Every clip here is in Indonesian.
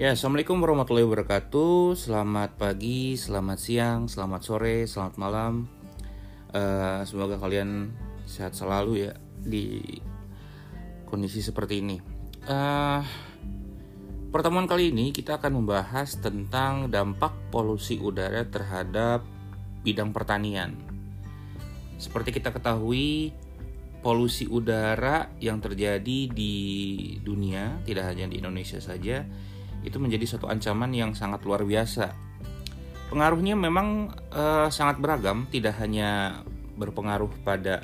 Ya, Assalamualaikum warahmatullahi wabarakatuh. Selamat pagi, selamat siang, selamat sore, selamat malam. Uh, semoga kalian sehat selalu ya di kondisi seperti ini. Uh, pertemuan kali ini kita akan membahas tentang dampak polusi udara terhadap bidang pertanian. Seperti kita ketahui, polusi udara yang terjadi di dunia, tidak hanya di Indonesia saja, itu menjadi suatu ancaman yang sangat luar biasa. Pengaruhnya memang uh, sangat beragam, tidak hanya berpengaruh pada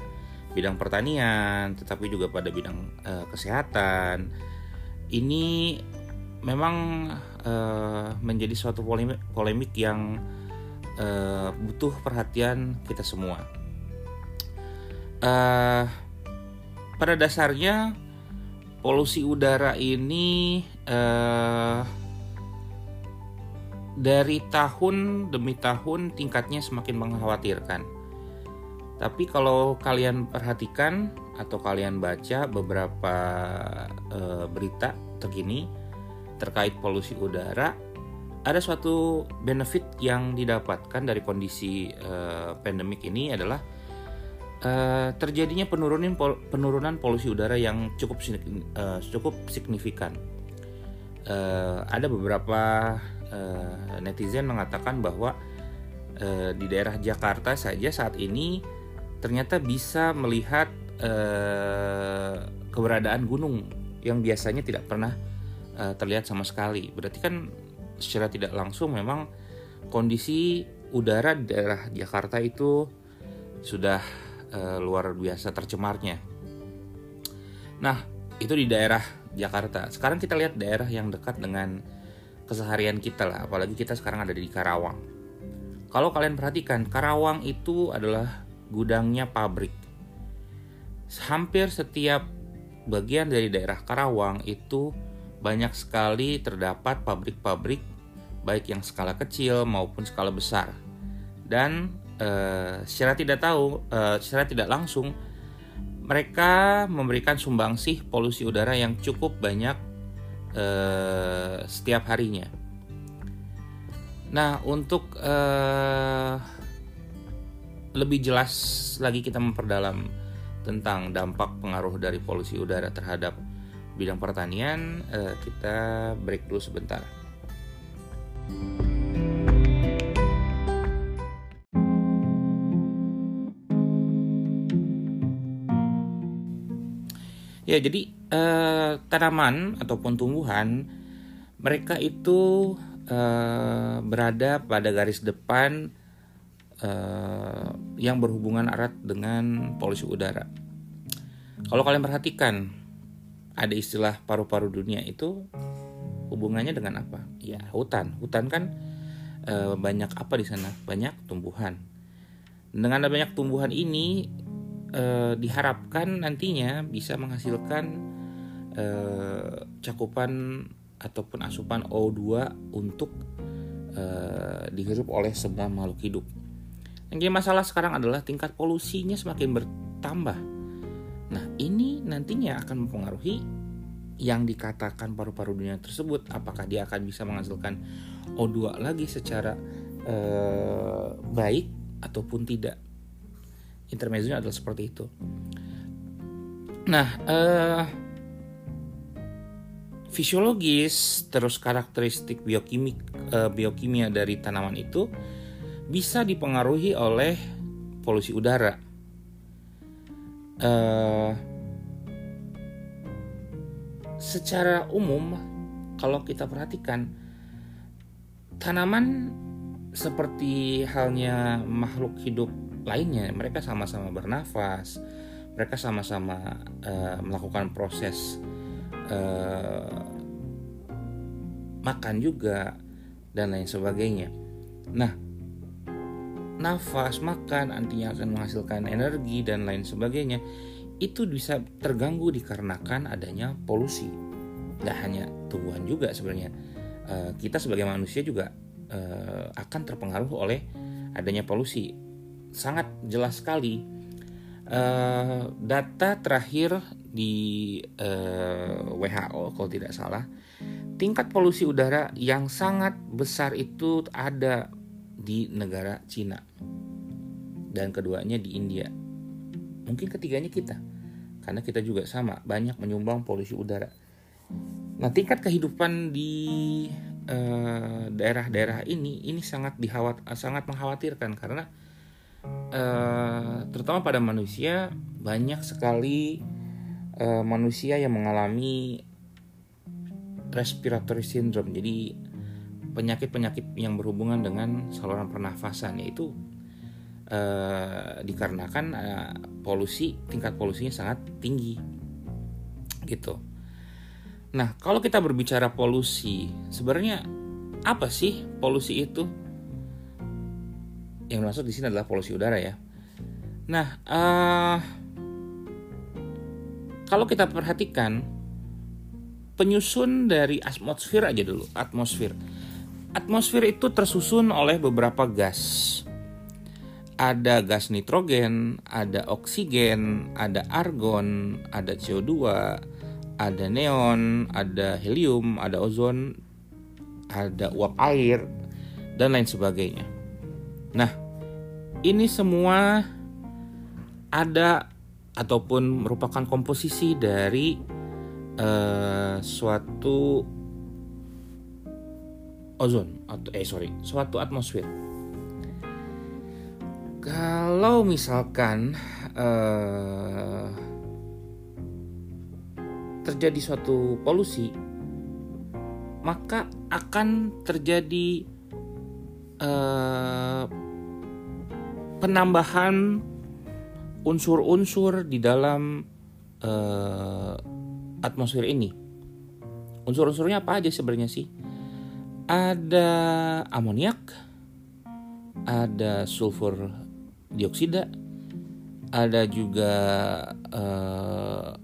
bidang pertanian, tetapi juga pada bidang uh, kesehatan. Ini memang uh, menjadi suatu polemik, polemik yang uh, butuh perhatian kita semua. Uh, pada dasarnya polusi udara ini uh, dari tahun demi tahun tingkatnya semakin mengkhawatirkan. Tapi kalau kalian perhatikan atau kalian baca beberapa uh, berita terkini terkait polusi udara, ada suatu benefit yang didapatkan dari kondisi uh, pandemik ini adalah uh, terjadinya penurunan penurunan polusi udara yang cukup uh, cukup signifikan. Uh, ada beberapa uh, netizen mengatakan bahwa uh, di daerah Jakarta saja saat ini ternyata bisa melihat uh, keberadaan gunung yang biasanya tidak pernah uh, terlihat sama sekali. Berarti kan secara tidak langsung memang kondisi udara di daerah Jakarta itu sudah uh, luar biasa tercemarnya. Nah, itu di daerah Jakarta. Sekarang kita lihat daerah yang dekat dengan keseharian kita lah, apalagi kita sekarang ada di Karawang. Kalau kalian perhatikan, Karawang itu adalah gudangnya pabrik. Hampir setiap bagian dari daerah Karawang itu banyak sekali terdapat pabrik-pabrik baik yang skala kecil maupun skala besar. Dan uh, secara tidak tahu, uh, secara tidak langsung, mereka memberikan sumbangsih polusi udara yang cukup banyak uh, setiap harinya. Nah, untuk uh, lebih jelas lagi kita memperdalam tentang dampak pengaruh dari polusi udara terhadap bidang pertanian, uh, kita break dulu sebentar. Ya, jadi eh, tanaman ataupun tumbuhan mereka itu eh, berada pada garis depan eh, yang berhubungan erat dengan polusi udara. Kalau kalian perhatikan, ada istilah paru-paru dunia itu hubungannya dengan apa? Ya, hutan. Hutan kan eh, banyak apa di sana? Banyak tumbuhan. Dengan ada banyak tumbuhan ini eh, diharapkan nantinya bisa menghasilkan eh, cakupan ataupun asupan O2 untuk eh, dihirup oleh semua makhluk hidup. Yang jadi masalah sekarang adalah tingkat polusinya semakin bertambah. Nah, ini nantinya akan mempengaruhi yang dikatakan paru-paru dunia tersebut apakah dia akan bisa menghasilkan O2 lagi secara eh, baik ataupun tidak intermezzonya adalah seperti itu. Nah, uh, fisiologis terus karakteristik biokimik uh, biokimia dari tanaman itu bisa dipengaruhi oleh polusi udara. Uh, secara umum, kalau kita perhatikan, tanaman seperti halnya makhluk hidup lainnya. Mereka sama-sama bernafas. Mereka sama-sama uh, melakukan proses uh, makan juga dan lain sebagainya. Nah nafas makan nantinya akan menghasilkan energi dan lain sebagainya itu bisa terganggu dikarenakan adanya polusi. Nggak hanya tumbuhan juga sebenarnya. Uh, kita sebagai manusia juga akan terpengaruh oleh adanya polusi sangat jelas sekali uh, data terakhir di uh, eh, WHO kalau tidak salah tingkat polusi udara yang sangat besar itu ada di negara Cina dan keduanya di India. Mungkin ketiganya kita, karena kita juga sama banyak menyumbang polusi udara. Nah, tingkat kehidupan di daerah daerah-daerah ini ini sangat dihawat sangat mengkhawatirkan karena uh, terutama pada manusia banyak sekali uh, manusia yang mengalami respiratory syndrome. Jadi penyakit-penyakit yang berhubungan dengan saluran pernafasan yaitu uh, dikarenakan uh, polusi tingkat polusinya sangat tinggi gitu. Nah, kalau kita berbicara polusi, sebenarnya apa sih polusi itu? Yang masuk di sini adalah polusi udara ya. Nah, uh, kalau kita perhatikan penyusun dari atmosfer aja dulu, atmosfer. Atmosfer itu tersusun oleh beberapa gas. Ada gas nitrogen, ada oksigen, ada argon, ada CO2, ada neon, ada helium, ada ozon, ada uap air, dan lain sebagainya. Nah, ini semua ada ataupun merupakan komposisi dari uh, suatu ozon atau eh sorry suatu atmosfer. Kalau misalkan uh, terjadi suatu polusi, maka akan terjadi uh, penambahan unsur-unsur di dalam uh, atmosfer ini. Unsur-unsurnya apa aja sebenarnya sih? Ada amoniak, ada sulfur dioksida, ada juga uh,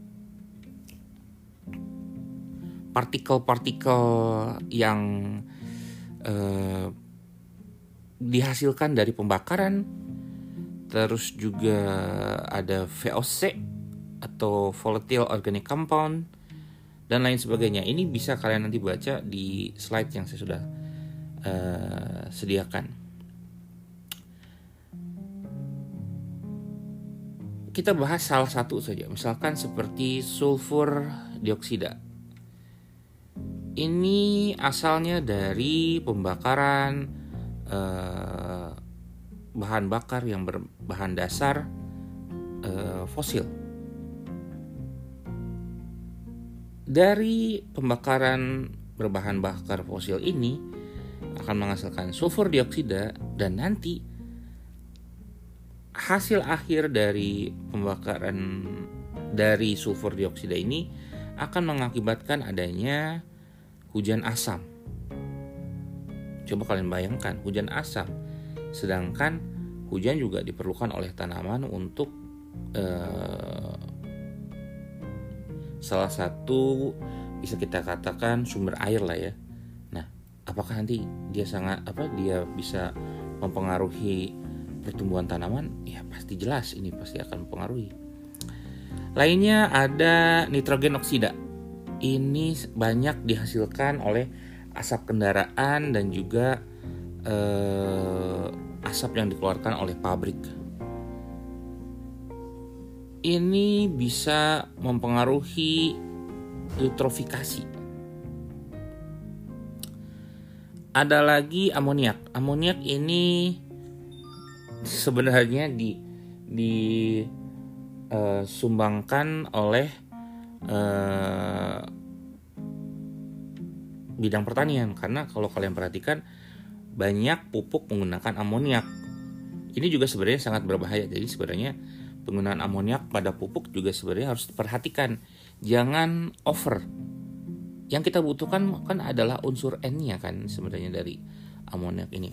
partikel-partikel yang eh, dihasilkan dari pembakaran terus juga ada VOC atau volatile organic compound dan lain sebagainya. Ini bisa kalian nanti baca di slide yang saya sudah uh, sediakan. Kita bahas salah satu saja misalkan seperti sulfur dioksida. Ini asalnya dari pembakaran eh, bahan bakar yang berbahan dasar eh, fosil. Dari pembakaran berbahan bakar fosil ini akan menghasilkan sulfur dioksida dan nanti hasil akhir dari pembakaran dari sulfur dioksida ini akan mengakibatkan adanya hujan asam. Coba kalian bayangkan hujan asam, sedangkan hujan juga diperlukan oleh tanaman untuk uh, salah satu bisa kita katakan sumber air lah ya. Nah, apakah nanti dia sangat apa dia bisa mempengaruhi pertumbuhan tanaman? Ya pasti jelas ini pasti akan mempengaruhi. Lainnya ada nitrogen oksida ini banyak dihasilkan oleh asap kendaraan dan juga eh, asap yang dikeluarkan oleh pabrik. Ini bisa mempengaruhi eutrofikasi. Ada lagi amoniak. Amoniak ini sebenarnya di disumbangkan uh, oleh uh, bidang pertanian karena kalau kalian perhatikan banyak pupuk menggunakan amoniak. Ini juga sebenarnya sangat berbahaya. Jadi sebenarnya penggunaan amoniak pada pupuk juga sebenarnya harus diperhatikan. Jangan over. Yang kita butuhkan kan adalah unsur N-nya kan sebenarnya dari amoniak ini.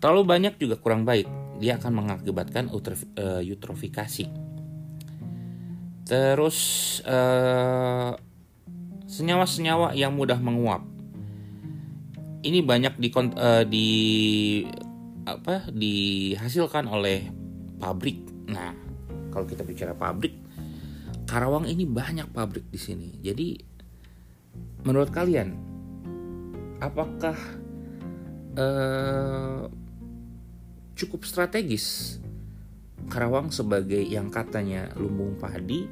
Terlalu banyak juga kurang baik. Dia akan mengakibatkan eh, eutrofikasi Terus eh, senyawa-senyawa yang mudah menguap. Ini banyak di uh, di apa dihasilkan oleh pabrik. Nah, kalau kita bicara pabrik, Karawang ini banyak pabrik di sini. Jadi menurut kalian apakah uh, cukup strategis Karawang sebagai yang katanya lumbung padi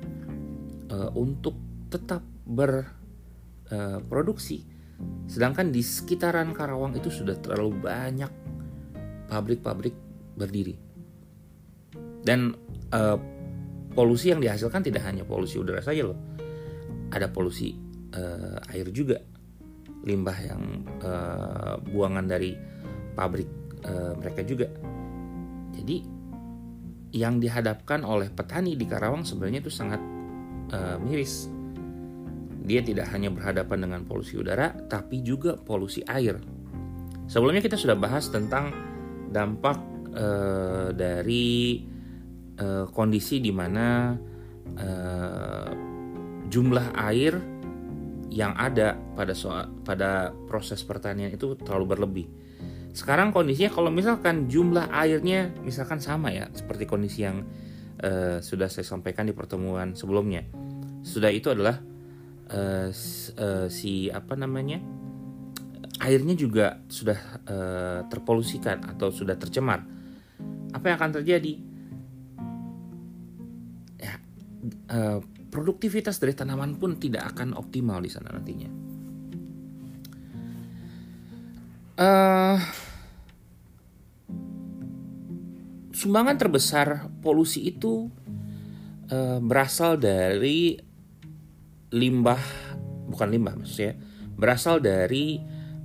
uh, untuk tetap berproduksi. Uh, Sedangkan di sekitaran Karawang itu sudah terlalu banyak pabrik-pabrik berdiri. Dan uh, polusi yang dihasilkan tidak hanya polusi udara saja loh. Ada polusi uh, air juga. Limbah yang uh, buangan dari pabrik uh, mereka juga. Jadi yang dihadapkan oleh petani di Karawang sebenarnya itu sangat uh, miris. Dia tidak hanya berhadapan dengan polusi udara, tapi juga polusi air. Sebelumnya kita sudah bahas tentang dampak uh, dari uh, kondisi di mana uh, jumlah air yang ada pada soal pada proses pertanian itu terlalu berlebih sekarang kondisinya kalau misalkan jumlah airnya misalkan sama ya seperti kondisi yang uh, sudah saya sampaikan di pertemuan sebelumnya. Sudah itu adalah uh, uh, si apa namanya? airnya juga sudah uh, terpolusikan atau sudah tercemar. Apa yang akan terjadi? Ya, uh, produktivitas dari tanaman pun tidak akan optimal di sana nantinya. Uh, sumbangan terbesar polusi itu uh, berasal dari limbah, bukan limbah maksudnya, berasal dari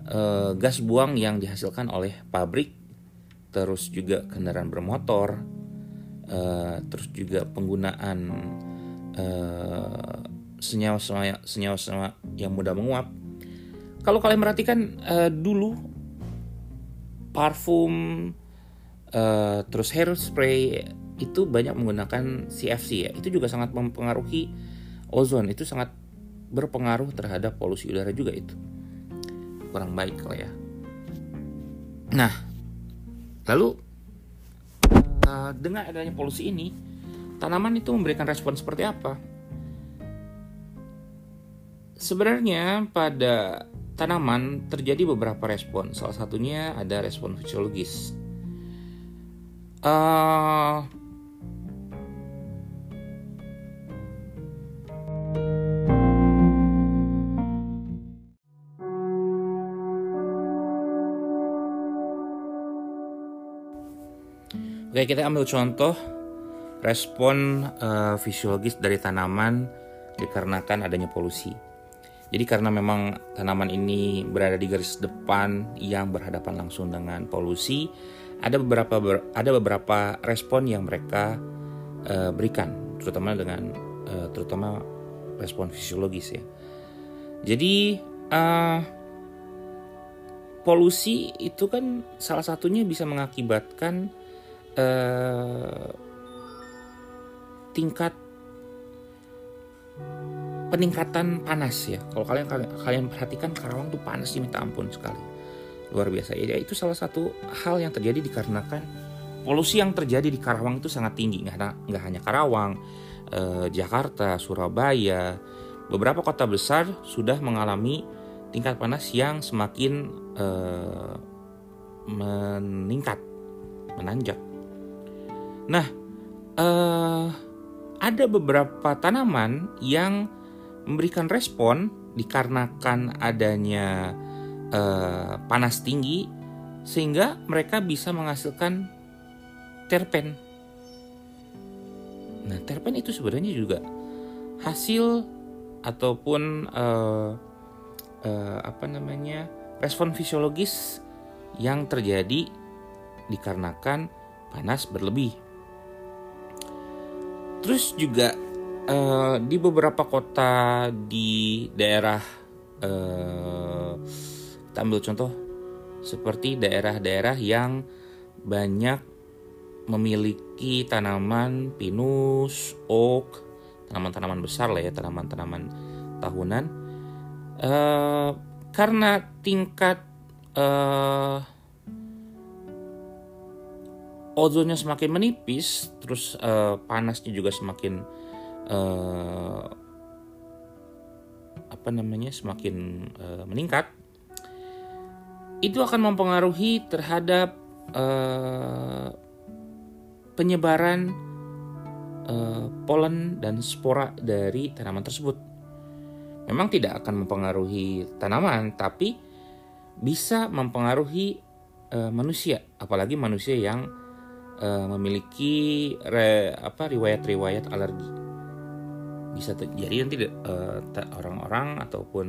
uh, gas buang yang dihasilkan oleh pabrik, terus juga kendaraan bermotor, uh, terus juga penggunaan senyawa-senyawa senyawa-senyawa yang mudah menguap. Kalau kalian perhatikan uh, dulu parfum uh, terus hairspray itu banyak menggunakan CFC ya itu juga sangat mempengaruhi ozon itu sangat berpengaruh terhadap polusi udara juga itu. Kurang baik lah ya. Nah lalu uh, dengan adanya polusi ini tanaman itu memberikan respon seperti apa? Sebenarnya pada tanaman terjadi beberapa respon. Salah satunya ada respon fisiologis. Uh, Oke, kita ambil contoh respon uh, fisiologis dari tanaman dikarenakan adanya polusi. Jadi karena memang tanaman ini berada di garis depan yang berhadapan langsung dengan polusi, ada beberapa ada beberapa respon yang mereka uh, berikan terutama dengan uh, terutama respon fisiologis ya jadi uh, polusi itu kan salah satunya bisa mengakibatkan uh, tingkat peningkatan panas ya. Kalau kalian kalian perhatikan Karawang tuh panas sih minta ampun sekali. Luar biasa. Ya itu salah satu hal yang terjadi dikarenakan polusi yang terjadi di Karawang itu sangat tinggi. Nggak nggak hanya Karawang eh, Jakarta Surabaya. Beberapa kota besar sudah mengalami tingkat panas yang semakin eh, meningkat menanjak nah eh, ada beberapa tanaman yang memberikan respon dikarenakan adanya uh, panas tinggi sehingga mereka bisa menghasilkan terpen. Nah, terpen itu sebenarnya juga hasil ataupun uh, uh, apa namanya respon fisiologis yang terjadi dikarenakan panas berlebih. Terus juga uh, di beberapa kota di daerah uh, kita ambil contoh seperti daerah-daerah yang banyak memiliki tanaman pinus, oak, tanaman-tanaman besar lah ya, tanaman-tanaman tahunan. Uh, karena tingkat uh, ozonnya semakin menipis, terus uh, panasnya juga semakin uh, apa namanya semakin uh, meningkat itu akan mempengaruhi terhadap uh, penyebaran uh, polen dan spora dari tanaman tersebut. Memang tidak akan mempengaruhi tanaman, tapi bisa mempengaruhi uh, manusia, apalagi manusia yang uh, memiliki re, apa riwayat-riwayat alergi. Bisa terjadi nanti orang-orang uh, ataupun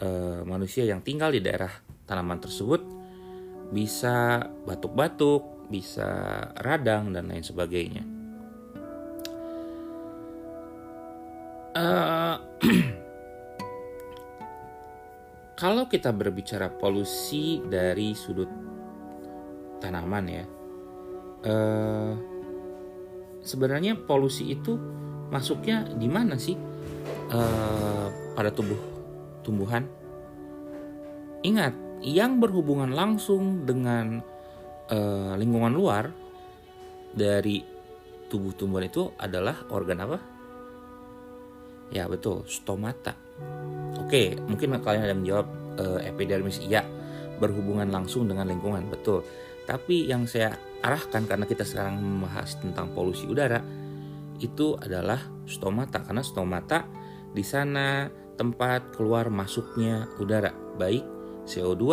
uh, manusia yang tinggal di daerah tanaman tersebut bisa batuk-batuk, bisa radang dan lain sebagainya. Uh, kalau kita berbicara polusi dari sudut tanaman ya, uh, sebenarnya polusi itu masuknya di mana sih uh, pada tubuh tumbuhan? Ingat, yang berhubungan langsung dengan uh, lingkungan luar dari tubuh tumbuhan itu adalah organ apa? Ya betul, stomata. Oke, mungkin kalian ada menjawab uh, epidermis iya berhubungan langsung dengan lingkungan, betul. Tapi yang saya arahkan karena kita sekarang membahas tentang polusi udara itu adalah stomata karena stomata di sana tempat keluar masuknya udara baik CO2,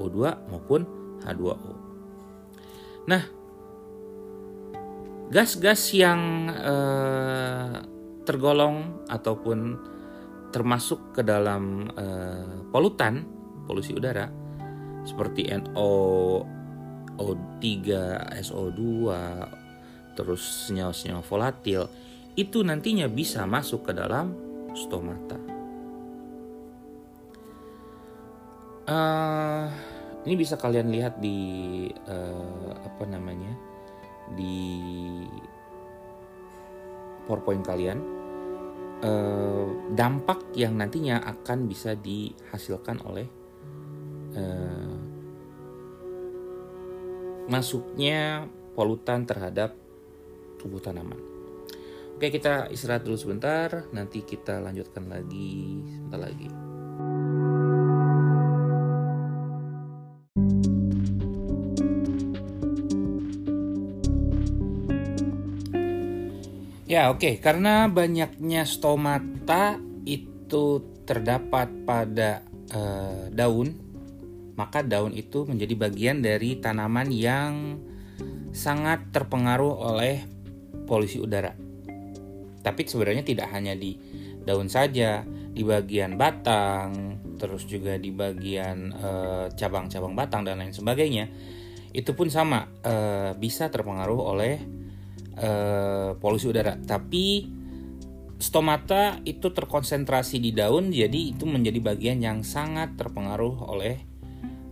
O2 maupun H2O. Nah, gas-gas yang eh, tergolong ataupun termasuk ke dalam eh, polutan, polusi udara seperti NO, O3, SO2, terus senyawa-senyawa volatil itu nantinya bisa masuk ke dalam stomata. uh, ini bisa kalian lihat di uh, apa namanya di PowerPoint kalian uh, dampak yang nantinya akan bisa dihasilkan oleh masuknya polutan terhadap tubuh tanaman. Oke, kita istirahat dulu sebentar, nanti kita lanjutkan lagi sebentar lagi. Ya oke, okay. karena banyaknya stomata itu terdapat pada uh, daun, maka daun itu menjadi bagian dari tanaman yang sangat terpengaruh oleh polusi udara. Tapi sebenarnya tidak hanya di daun saja, di bagian batang, terus juga di bagian eh, cabang-cabang uh, batang dan lain sebagainya, itu pun sama uh, bisa terpengaruh oleh uh, polusi udara. Tapi stomata itu terkonsentrasi di daun, jadi itu menjadi bagian yang sangat terpengaruh oleh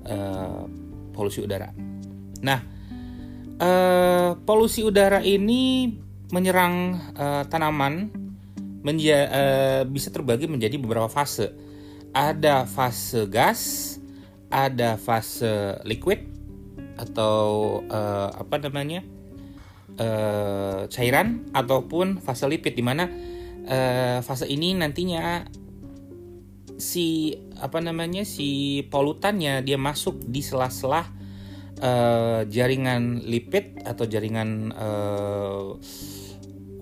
uh, polusi udara. Nah, uh, polusi udara ini menyerang uh, tanaman menja uh, bisa terbagi menjadi beberapa fase. Ada fase gas, ada fase liquid atau uh, apa namanya? uh, cairan ataupun fase lipid di mana uh, fase ini nantinya si apa namanya si polutannya dia masuk di sela-sela uh, jaringan lipid atau jaringan uh,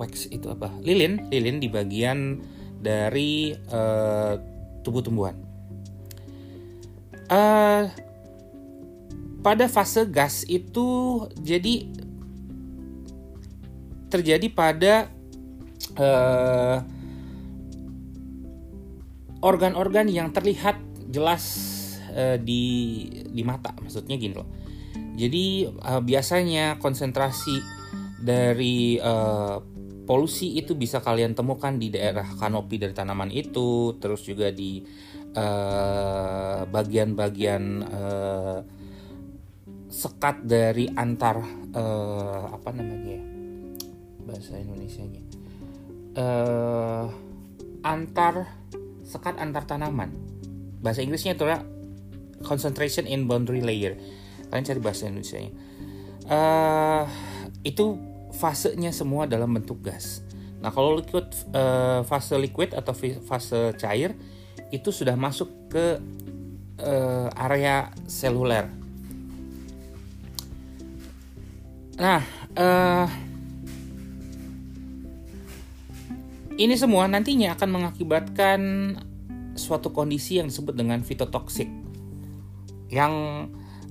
wax itu apa? Lilin. Lilin di bagian dari uh, tubuh tumbuhan uh, pada fase gas itu jadi terjadi pada eh, organ-organ yang terlihat jelas uh, di di mata. Maksudnya gini loh. Jadi uh, biasanya konsentrasi dari uh, polusi itu bisa kalian temukan di daerah kanopi dari tanaman itu terus juga di bagian-bagian uh, uh, sekat dari antar uh, apa namanya bahasa Indonesia-nya. Uh, antar sekat antar tanaman. Bahasa Inggrisnya itu adalah concentration in boundary layer. Kalian cari bahasa Indonesia-nya. Uh, itu fasenya semua dalam bentuk gas. Nah kalau liquid uh, fase liquid atau fase cair itu sudah masuk ke uh, area seluler. Nah, uh, ini semua nantinya akan mengakibatkan suatu kondisi yang disebut dengan fitotoksik yang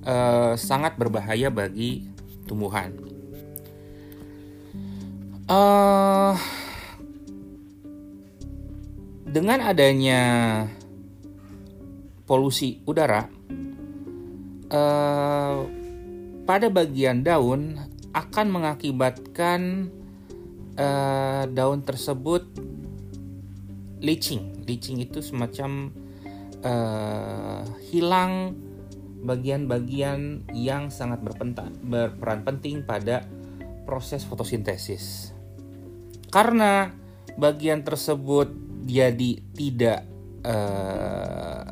uh, sangat berbahaya bagi tumbuhan. Uh, dengan adanya polusi udara, uh, pada bagian daun akan mengakibatkan uh, daun tersebut leaching. Leaching itu semacam uh, hilang bagian-bagian yang sangat berperan penting pada proses fotosintesis. Karena bagian tersebut jadi tidak uh,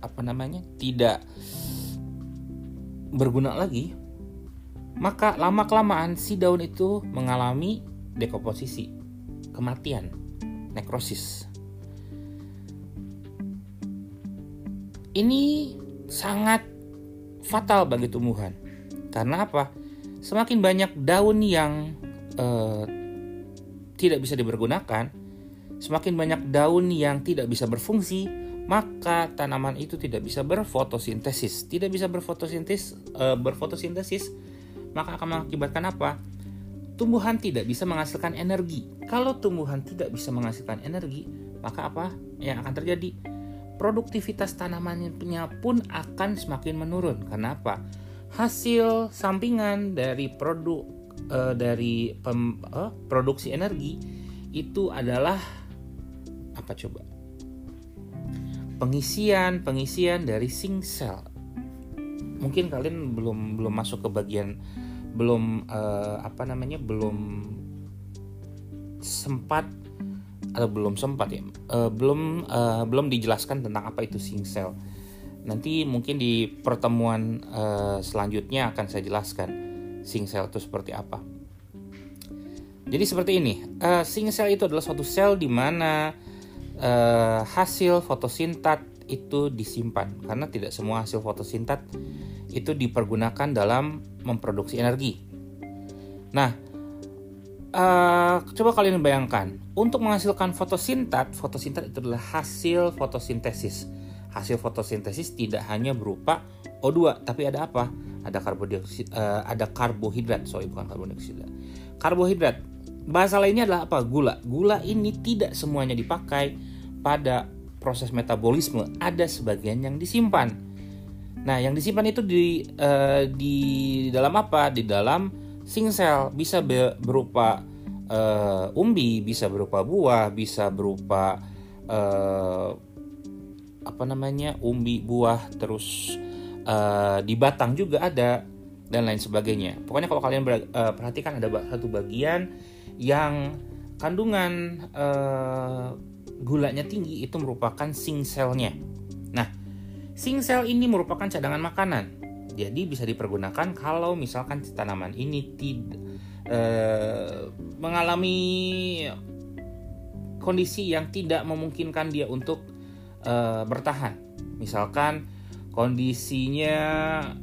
apa namanya tidak berguna lagi maka lama kelamaan si daun itu mengalami dekomposisi kematian nekrosis. Ini sangat fatal bagi tumbuhan. Karena apa? Semakin banyak daun yang uh, tidak bisa dipergunakan, semakin banyak daun yang tidak bisa berfungsi, maka tanaman itu tidak bisa berfotosintesis. Tidak bisa berfotosintesis, e, berfotosintesis, maka akan mengakibatkan apa? Tumbuhan tidak bisa menghasilkan energi. Kalau tumbuhan tidak bisa menghasilkan energi, maka apa yang akan terjadi? Produktivitas tanamannya pun akan semakin menurun. Kenapa? Hasil sampingan dari produk uh, dari pem, uh, produksi energi itu adalah apa coba? Pengisian pengisian dari sing cell. Mungkin kalian belum belum masuk ke bagian belum uh, apa namanya belum sempat atau belum sempat ya uh, belum uh, belum dijelaskan tentang apa itu sing cell. Nanti mungkin di pertemuan uh, selanjutnya akan saya jelaskan sing cell itu seperti apa. Jadi seperti ini, uh, itu adalah suatu sel di mana uh, hasil fotosintat itu disimpan karena tidak semua hasil fotosintat itu dipergunakan dalam memproduksi energi. Nah, uh, coba kalian bayangkan, untuk menghasilkan fotosintat, fotosintat itu adalah hasil fotosintesis. Hasil fotosintesis tidak hanya berupa O2, tapi ada apa? ada karbodioksida uh, ada karbohidrat. Sorry bukan karbodioksida karbohidrat. Bahasa lainnya adalah apa? Gula. Gula ini tidak semuanya dipakai pada proses metabolisme. Ada sebagian yang disimpan nah yang disimpan itu di uh, di dalam apa di dalam sing cell bisa berupa uh, umbi bisa berupa buah bisa berupa uh, apa namanya umbi buah terus uh, di batang juga ada dan lain sebagainya. Pokoknya kalau kalian uh, perhatikan ada satu bagian yang kandungan uh, gulanya tinggi itu merupakan sing cell-nya. Nah, sing cell ini merupakan cadangan makanan. Jadi bisa dipergunakan kalau misalkan tanaman ini tidak uh, mengalami kondisi yang tidak memungkinkan dia untuk uh, bertahan. Misalkan kondisinya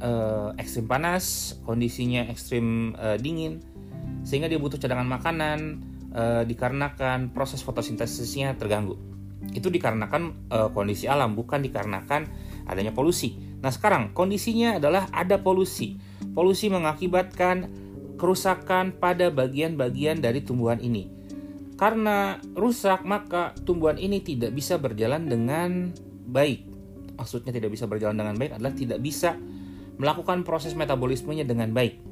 uh, ekstrim panas, kondisinya ekstrim uh, dingin, sehingga dia butuh cadangan makanan uh, dikarenakan proses fotosintesisnya terganggu. Itu dikarenakan uh, kondisi alam, bukan dikarenakan adanya polusi. Nah sekarang kondisinya adalah ada polusi. Polusi mengakibatkan kerusakan pada bagian-bagian dari tumbuhan ini. Karena rusak, maka tumbuhan ini tidak bisa berjalan dengan baik maksudnya tidak bisa berjalan dengan baik adalah tidak bisa melakukan proses metabolismenya dengan baik.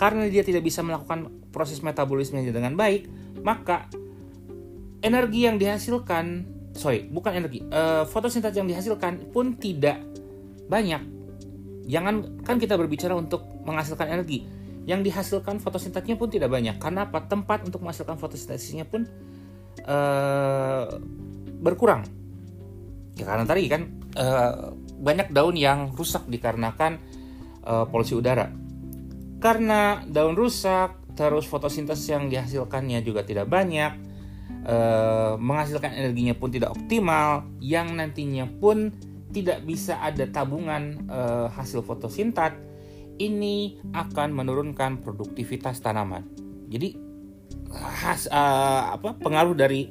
Karena dia tidak bisa melakukan proses metabolismenya dengan baik, maka energi yang dihasilkan, sorry, bukan energi, uh, fotosintesis yang dihasilkan pun tidak banyak. Jangan kan kita berbicara untuk menghasilkan energi. Yang dihasilkan fotosintesnya pun tidak banyak. Karena apa? Tempat untuk menghasilkan fotosintesisnya pun uh, berkurang. Ya karena tadi kan uh, banyak daun yang rusak dikarenakan uh, polusi udara. Karena daun rusak, terus fotosintesis yang dihasilkannya juga tidak banyak, uh, menghasilkan energinya pun tidak optimal, yang nantinya pun tidak bisa ada tabungan uh, hasil fotosintat, ini akan menurunkan produktivitas tanaman. Jadi has, uh, apa pengaruh dari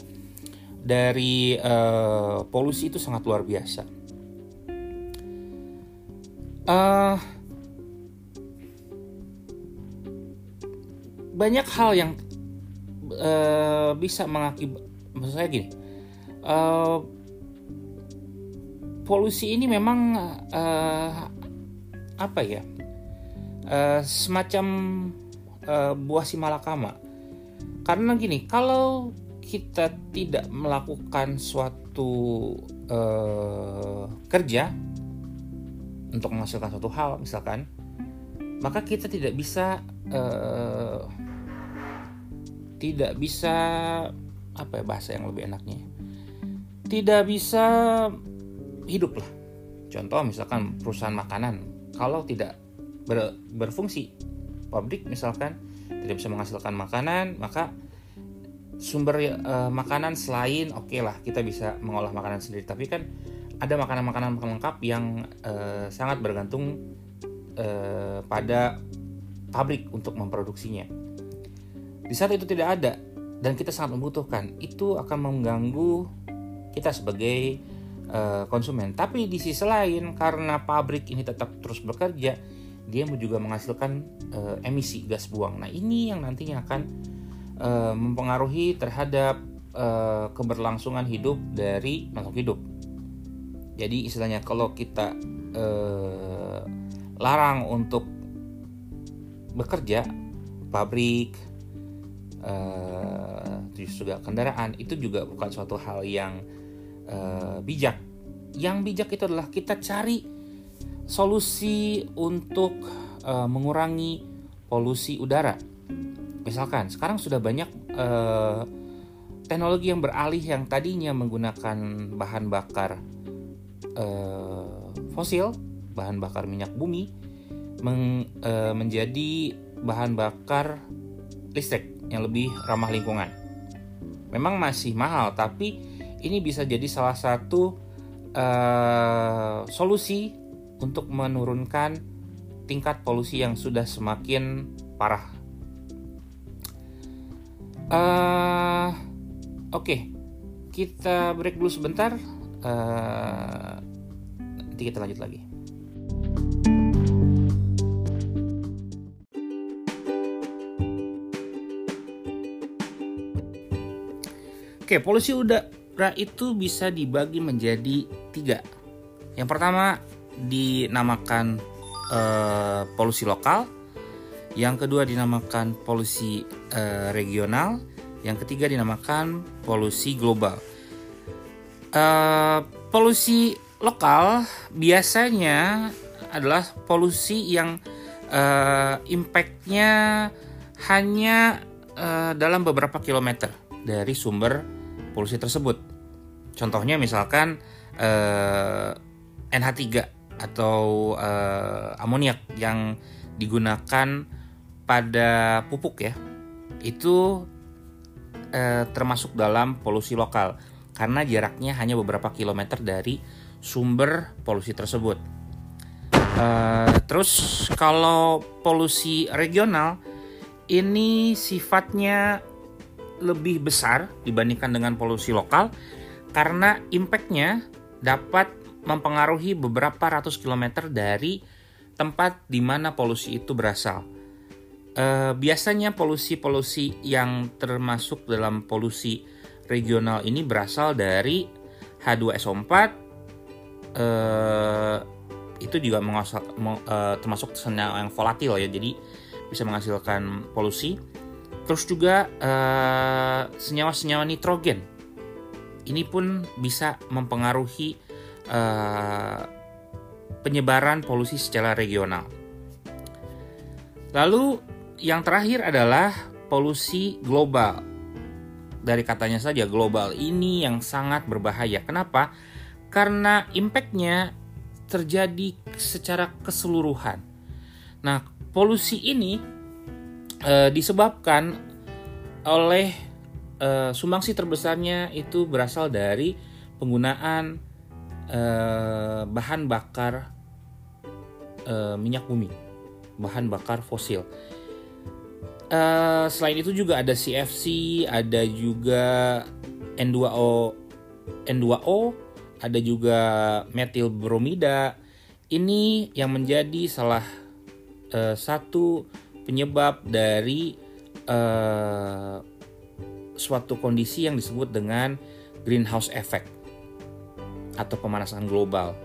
dari uh, polusi itu sangat luar biasa. Uh, banyak hal yang uh, bisa mengakibat maksud saya gini uh, polusi ini memang uh, apa ya uh, semacam uh, buah si malakama. Karena gini kalau kita tidak melakukan suatu uh, kerja untuk menghasilkan suatu hal misalkan maka kita tidak bisa uh, tidak bisa apa ya bahasa yang lebih enaknya tidak bisa hidup lah. Contoh misalkan perusahaan makanan kalau tidak ber, berfungsi pabrik misalkan tidak bisa menghasilkan makanan maka sumber uh, makanan selain oke okay lah kita bisa mengolah makanan sendiri. Tapi kan ada makanan-makanan pelengkap yang uh, sangat bergantung uh, pada pabrik untuk memproduksinya di saat itu tidak ada dan kita sangat membutuhkan, itu akan mengganggu kita sebagai uh, konsumen. Tapi di sisi lain karena pabrik ini tetap terus bekerja, dia juga menghasilkan uh, emisi gas buang. Nah, ini yang nantinya akan uh, mempengaruhi terhadap uh, keberlangsungan hidup dari makhluk hidup. Jadi istilahnya kalau kita larang untuk bekerja, pabrik uh, juga kendaraan itu juga bukan suatu hal yang uh, bijak. Yang bijak itu adalah kita cari solusi untuk uh, mengurangi polusi udara. Misalkan sekarang sudah banyak uh, teknologi yang beralih yang tadinya menggunakan bahan bakar uh, fosil, bahan bakar minyak bumi, meng, uh, menjadi bahan bakar listrik yang lebih ramah lingkungan. Memang masih mahal, tapi ini bisa jadi salah satu uh, solusi untuk menurunkan tingkat polusi yang sudah semakin parah. Uh, Oke, okay. kita break dulu sebentar. Uh, nanti kita lanjut lagi. Oke, polusi udara itu bisa dibagi menjadi tiga. Yang pertama dinamakan uh, polusi lokal, yang kedua dinamakan polusi uh, regional, yang ketiga dinamakan polusi global. Uh, polusi lokal biasanya adalah polusi yang uh, impactnya hanya uh, dalam beberapa kilometer dari sumber polusi tersebut. Contohnya misalkan eh, NH3 atau eh, amoniak yang digunakan pada pupuk ya. Itu eh, termasuk dalam polusi lokal karena jaraknya hanya beberapa kilometer dari sumber polusi tersebut. Uh, terus kalau polusi regional ini sifatnya lebih besar dibandingkan dengan polusi lokal karena impactnya dapat mempengaruhi beberapa ratus kilometer dari tempat di mana polusi itu berasal. E, biasanya polusi-polusi yang termasuk dalam polusi regional ini berasal dari H2SO4 e, itu juga mengasal, e, termasuk senyawa yang volatil ya jadi bisa menghasilkan polusi Terus juga eh, senyawa-senyawa nitrogen. Ini pun bisa mempengaruhi uh, penyebaran polusi secara regional. Lalu yang terakhir adalah polusi global. Dari katanya saja global ini yang sangat berbahaya. Kenapa? Karena impactnya terjadi secara keseluruhan. Nah, polusi ini e, disebabkan oleh uh, sumbangsi terbesarnya itu berasal dari penggunaan uh, bahan bakar uh, minyak bumi, bahan bakar fosil. Uh, selain itu juga ada CFC, ada juga N2O, N2O, ada juga metil bromida. Ini yang menjadi salah uh, satu penyebab dari uh, suatu kondisi yang disebut dengan greenhouse effect atau pemanasan global.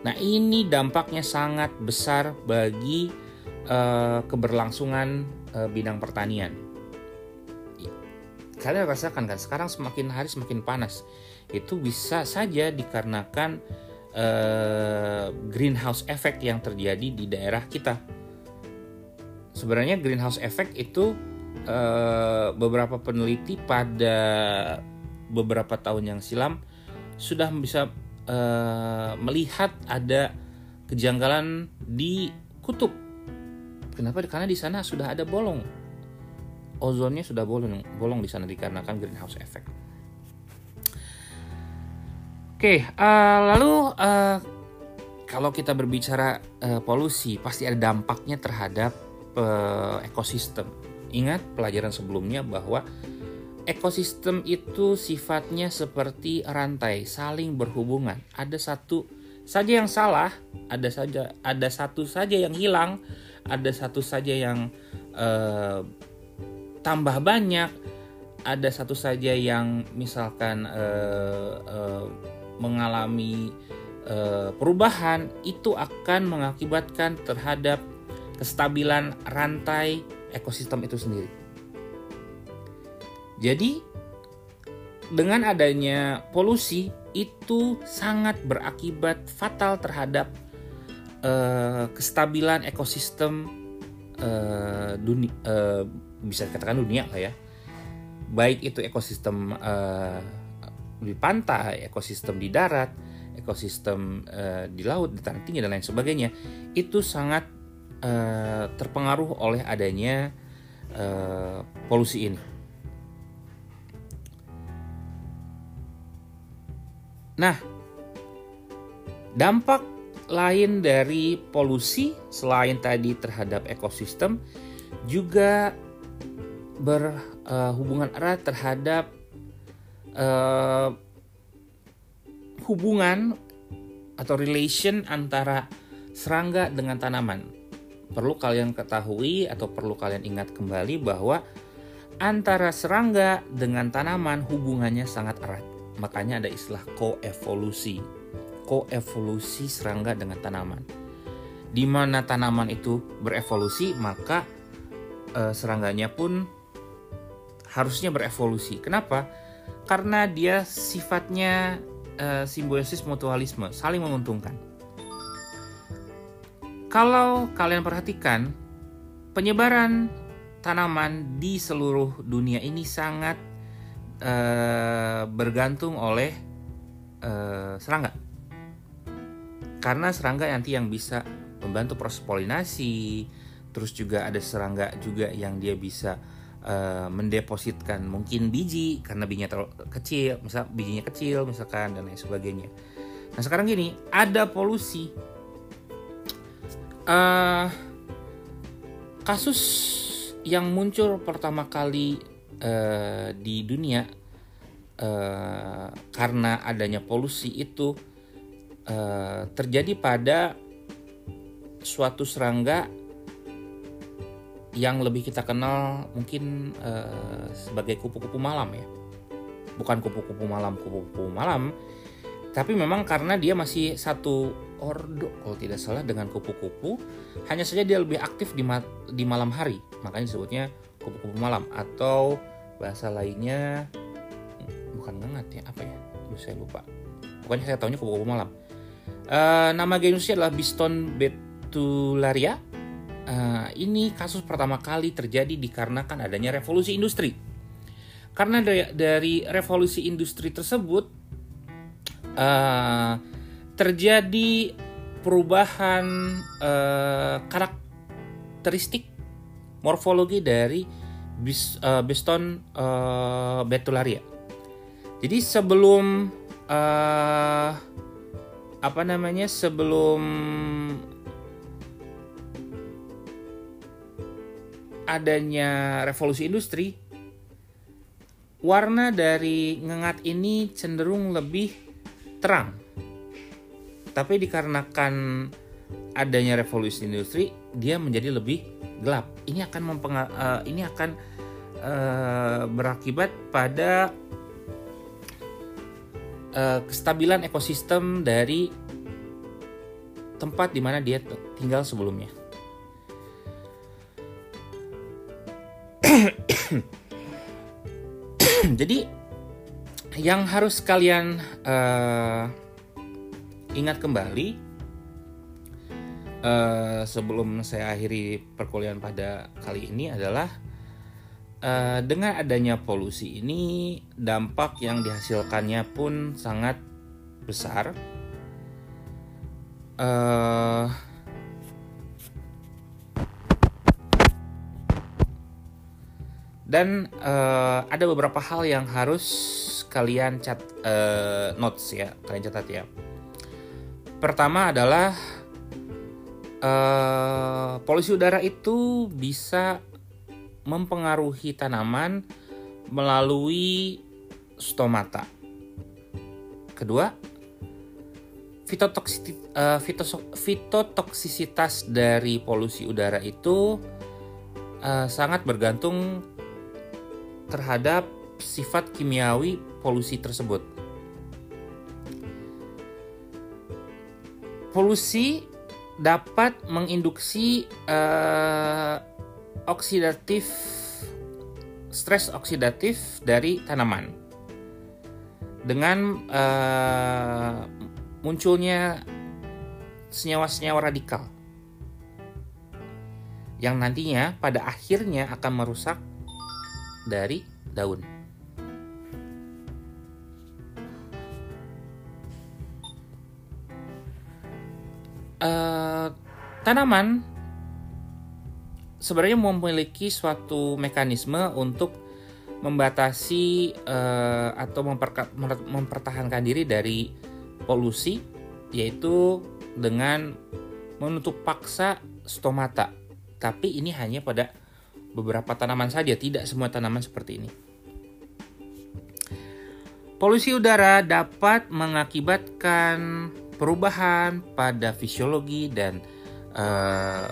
Nah, ini dampaknya sangat besar bagi uh, keberlangsungan uh, bidang pertanian. Kalian rasakan kan sekarang semakin hari semakin panas. Itu bisa saja dikarenakan uh, greenhouse effect yang terjadi di daerah kita. Sebenarnya greenhouse effect itu Eh, beberapa peneliti pada beberapa tahun yang silam sudah bisa uh, melihat ada kejanggalan di kutub. Kenapa? Karena di sana sudah ada bolong. Ozonnya sudah bolong, bolong di sana dikarenakan greenhouse effect. Oke, uh, lalu uh, kalau kita berbicara uh, polusi, pasti ada dampaknya terhadap uh, ekosistem Ingat pelajaran sebelumnya bahwa ekosistem itu sifatnya seperti rantai, saling berhubungan. Ada satu saja yang salah, ada saja ada satu saja yang hilang, ada satu saja yang uh, tambah banyak, ada satu saja yang misalkan uh, uh, mengalami perubahan, itu akan mengakibatkan terhadap kestabilan rantai ekosistem itu sendiri. Jadi dengan adanya polusi itu sangat berakibat fatal terhadap uh, kestabilan ekosistem uh, dunia uh, bisa dikatakan dunia lah ya baik itu ekosistem uh, di pantai ekosistem di darat ekosistem uh, di laut di tanah tinggi dan lain sebagainya itu sangat uh, terpengaruh oleh adanya uh, polusi ini. Nah, dampak lain dari polusi selain tadi terhadap ekosistem juga berhubungan uh, erat terhadap uh, hubungan atau relation antara serangga dengan tanaman perlu kalian ketahui atau perlu kalian ingat kembali bahwa antara serangga dengan tanaman hubungannya sangat erat. Makanya ada istilah koevolusi. Koevolusi serangga dengan tanaman. Di mana tanaman itu berevolusi, maka e, serangganya pun harusnya berevolusi. Kenapa? Karena dia sifatnya e, simbiosis mutualisme, saling menguntungkan kalau kalian perhatikan, penyebaran tanaman di seluruh dunia ini sangat uh, bergantung oleh uh, serangga. Karena serangga nanti yang bisa membantu proses polinasi, terus juga ada serangga juga yang dia bisa uh, mendepositkan mungkin biji karena bijinya terlalu kecil, misal bijinya kecil misalkan dan lain sebagainya. Nah sekarang gini, ada polusi uh, kasus yang muncul pertama kali uh, di dunia uh, karena adanya polusi itu uh, terjadi pada suatu serangga yang lebih kita kenal mungkin uh, sebagai kupu-kupu malam ya. Bukan kupu-kupu malam kupu-kupu malam tapi memang karena dia masih satu ordo kalau tidak salah dengan kupu-kupu. Hanya saja dia lebih aktif di, ma di malam hari. Makanya disebutnya kupu-kupu malam. Atau bahasa lainnya bukan ngengat ya apa ya? Duh, saya lupa. Pokoknya saya tahunya kupu-kupu malam. Uh, nama genusnya adalah Biston betularia uh, ini kasus pertama kali terjadi dikarenakan adanya revolusi industri. Karena dari, dari revolusi industri tersebut uh, terjadi perubahan uh, karakteristik morfologi dari bis, uh, Beston uh, Betularia. Jadi sebelum uh, apa namanya sebelum adanya revolusi industri, warna dari ngengat ini cenderung lebih terang. Tapi dikarenakan adanya revolusi industri, dia menjadi lebih gelap. Ini akan mempengar uh, ini akan uh, berakibat pada uh, kestabilan ekosistem dari tempat di mana dia tinggal sebelumnya. Jadi yang harus kalian uh, ingat kembali uh, sebelum saya akhiri perkuliahan pada kali ini adalah uh, dengan adanya polusi ini dampak yang dihasilkannya pun sangat besar. Uh, dan uh, ada beberapa hal yang harus kalian cat uh, notes ya kalian catat ya pertama adalah uh, polusi udara itu bisa mempengaruhi tanaman melalui stomata kedua fitotoksisitas dari polusi udara itu uh, sangat bergantung terhadap sifat kimiawi polusi tersebut. Polusi dapat menginduksi uh, oksidatif stres oksidatif dari tanaman dengan uh, munculnya senyawa-senyawa radikal yang nantinya pada akhirnya akan merusak dari daun. Uh, tanaman sebenarnya memiliki suatu mekanisme untuk membatasi uh, atau mempertahankan diri dari polusi, yaitu dengan menutup paksa stomata. Tapi ini hanya pada beberapa tanaman saja, tidak semua tanaman seperti ini. Polusi udara dapat mengakibatkan perubahan pada fisiologi dan uh,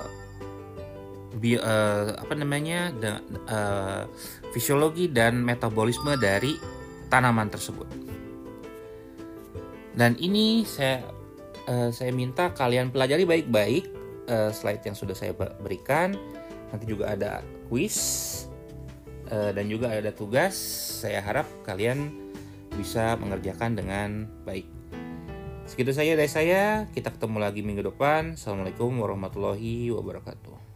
bi, uh, apa namanya de, uh, fisiologi dan metabolisme dari tanaman tersebut. Dan ini saya uh, saya minta kalian pelajari baik-baik uh, slide yang sudah saya berikan. Nanti juga ada quiz uh, dan juga ada tugas. Saya harap kalian bisa mengerjakan dengan baik. Segitu saja dari saya. Kita ketemu lagi minggu depan. Assalamualaikum warahmatullahi wabarakatuh.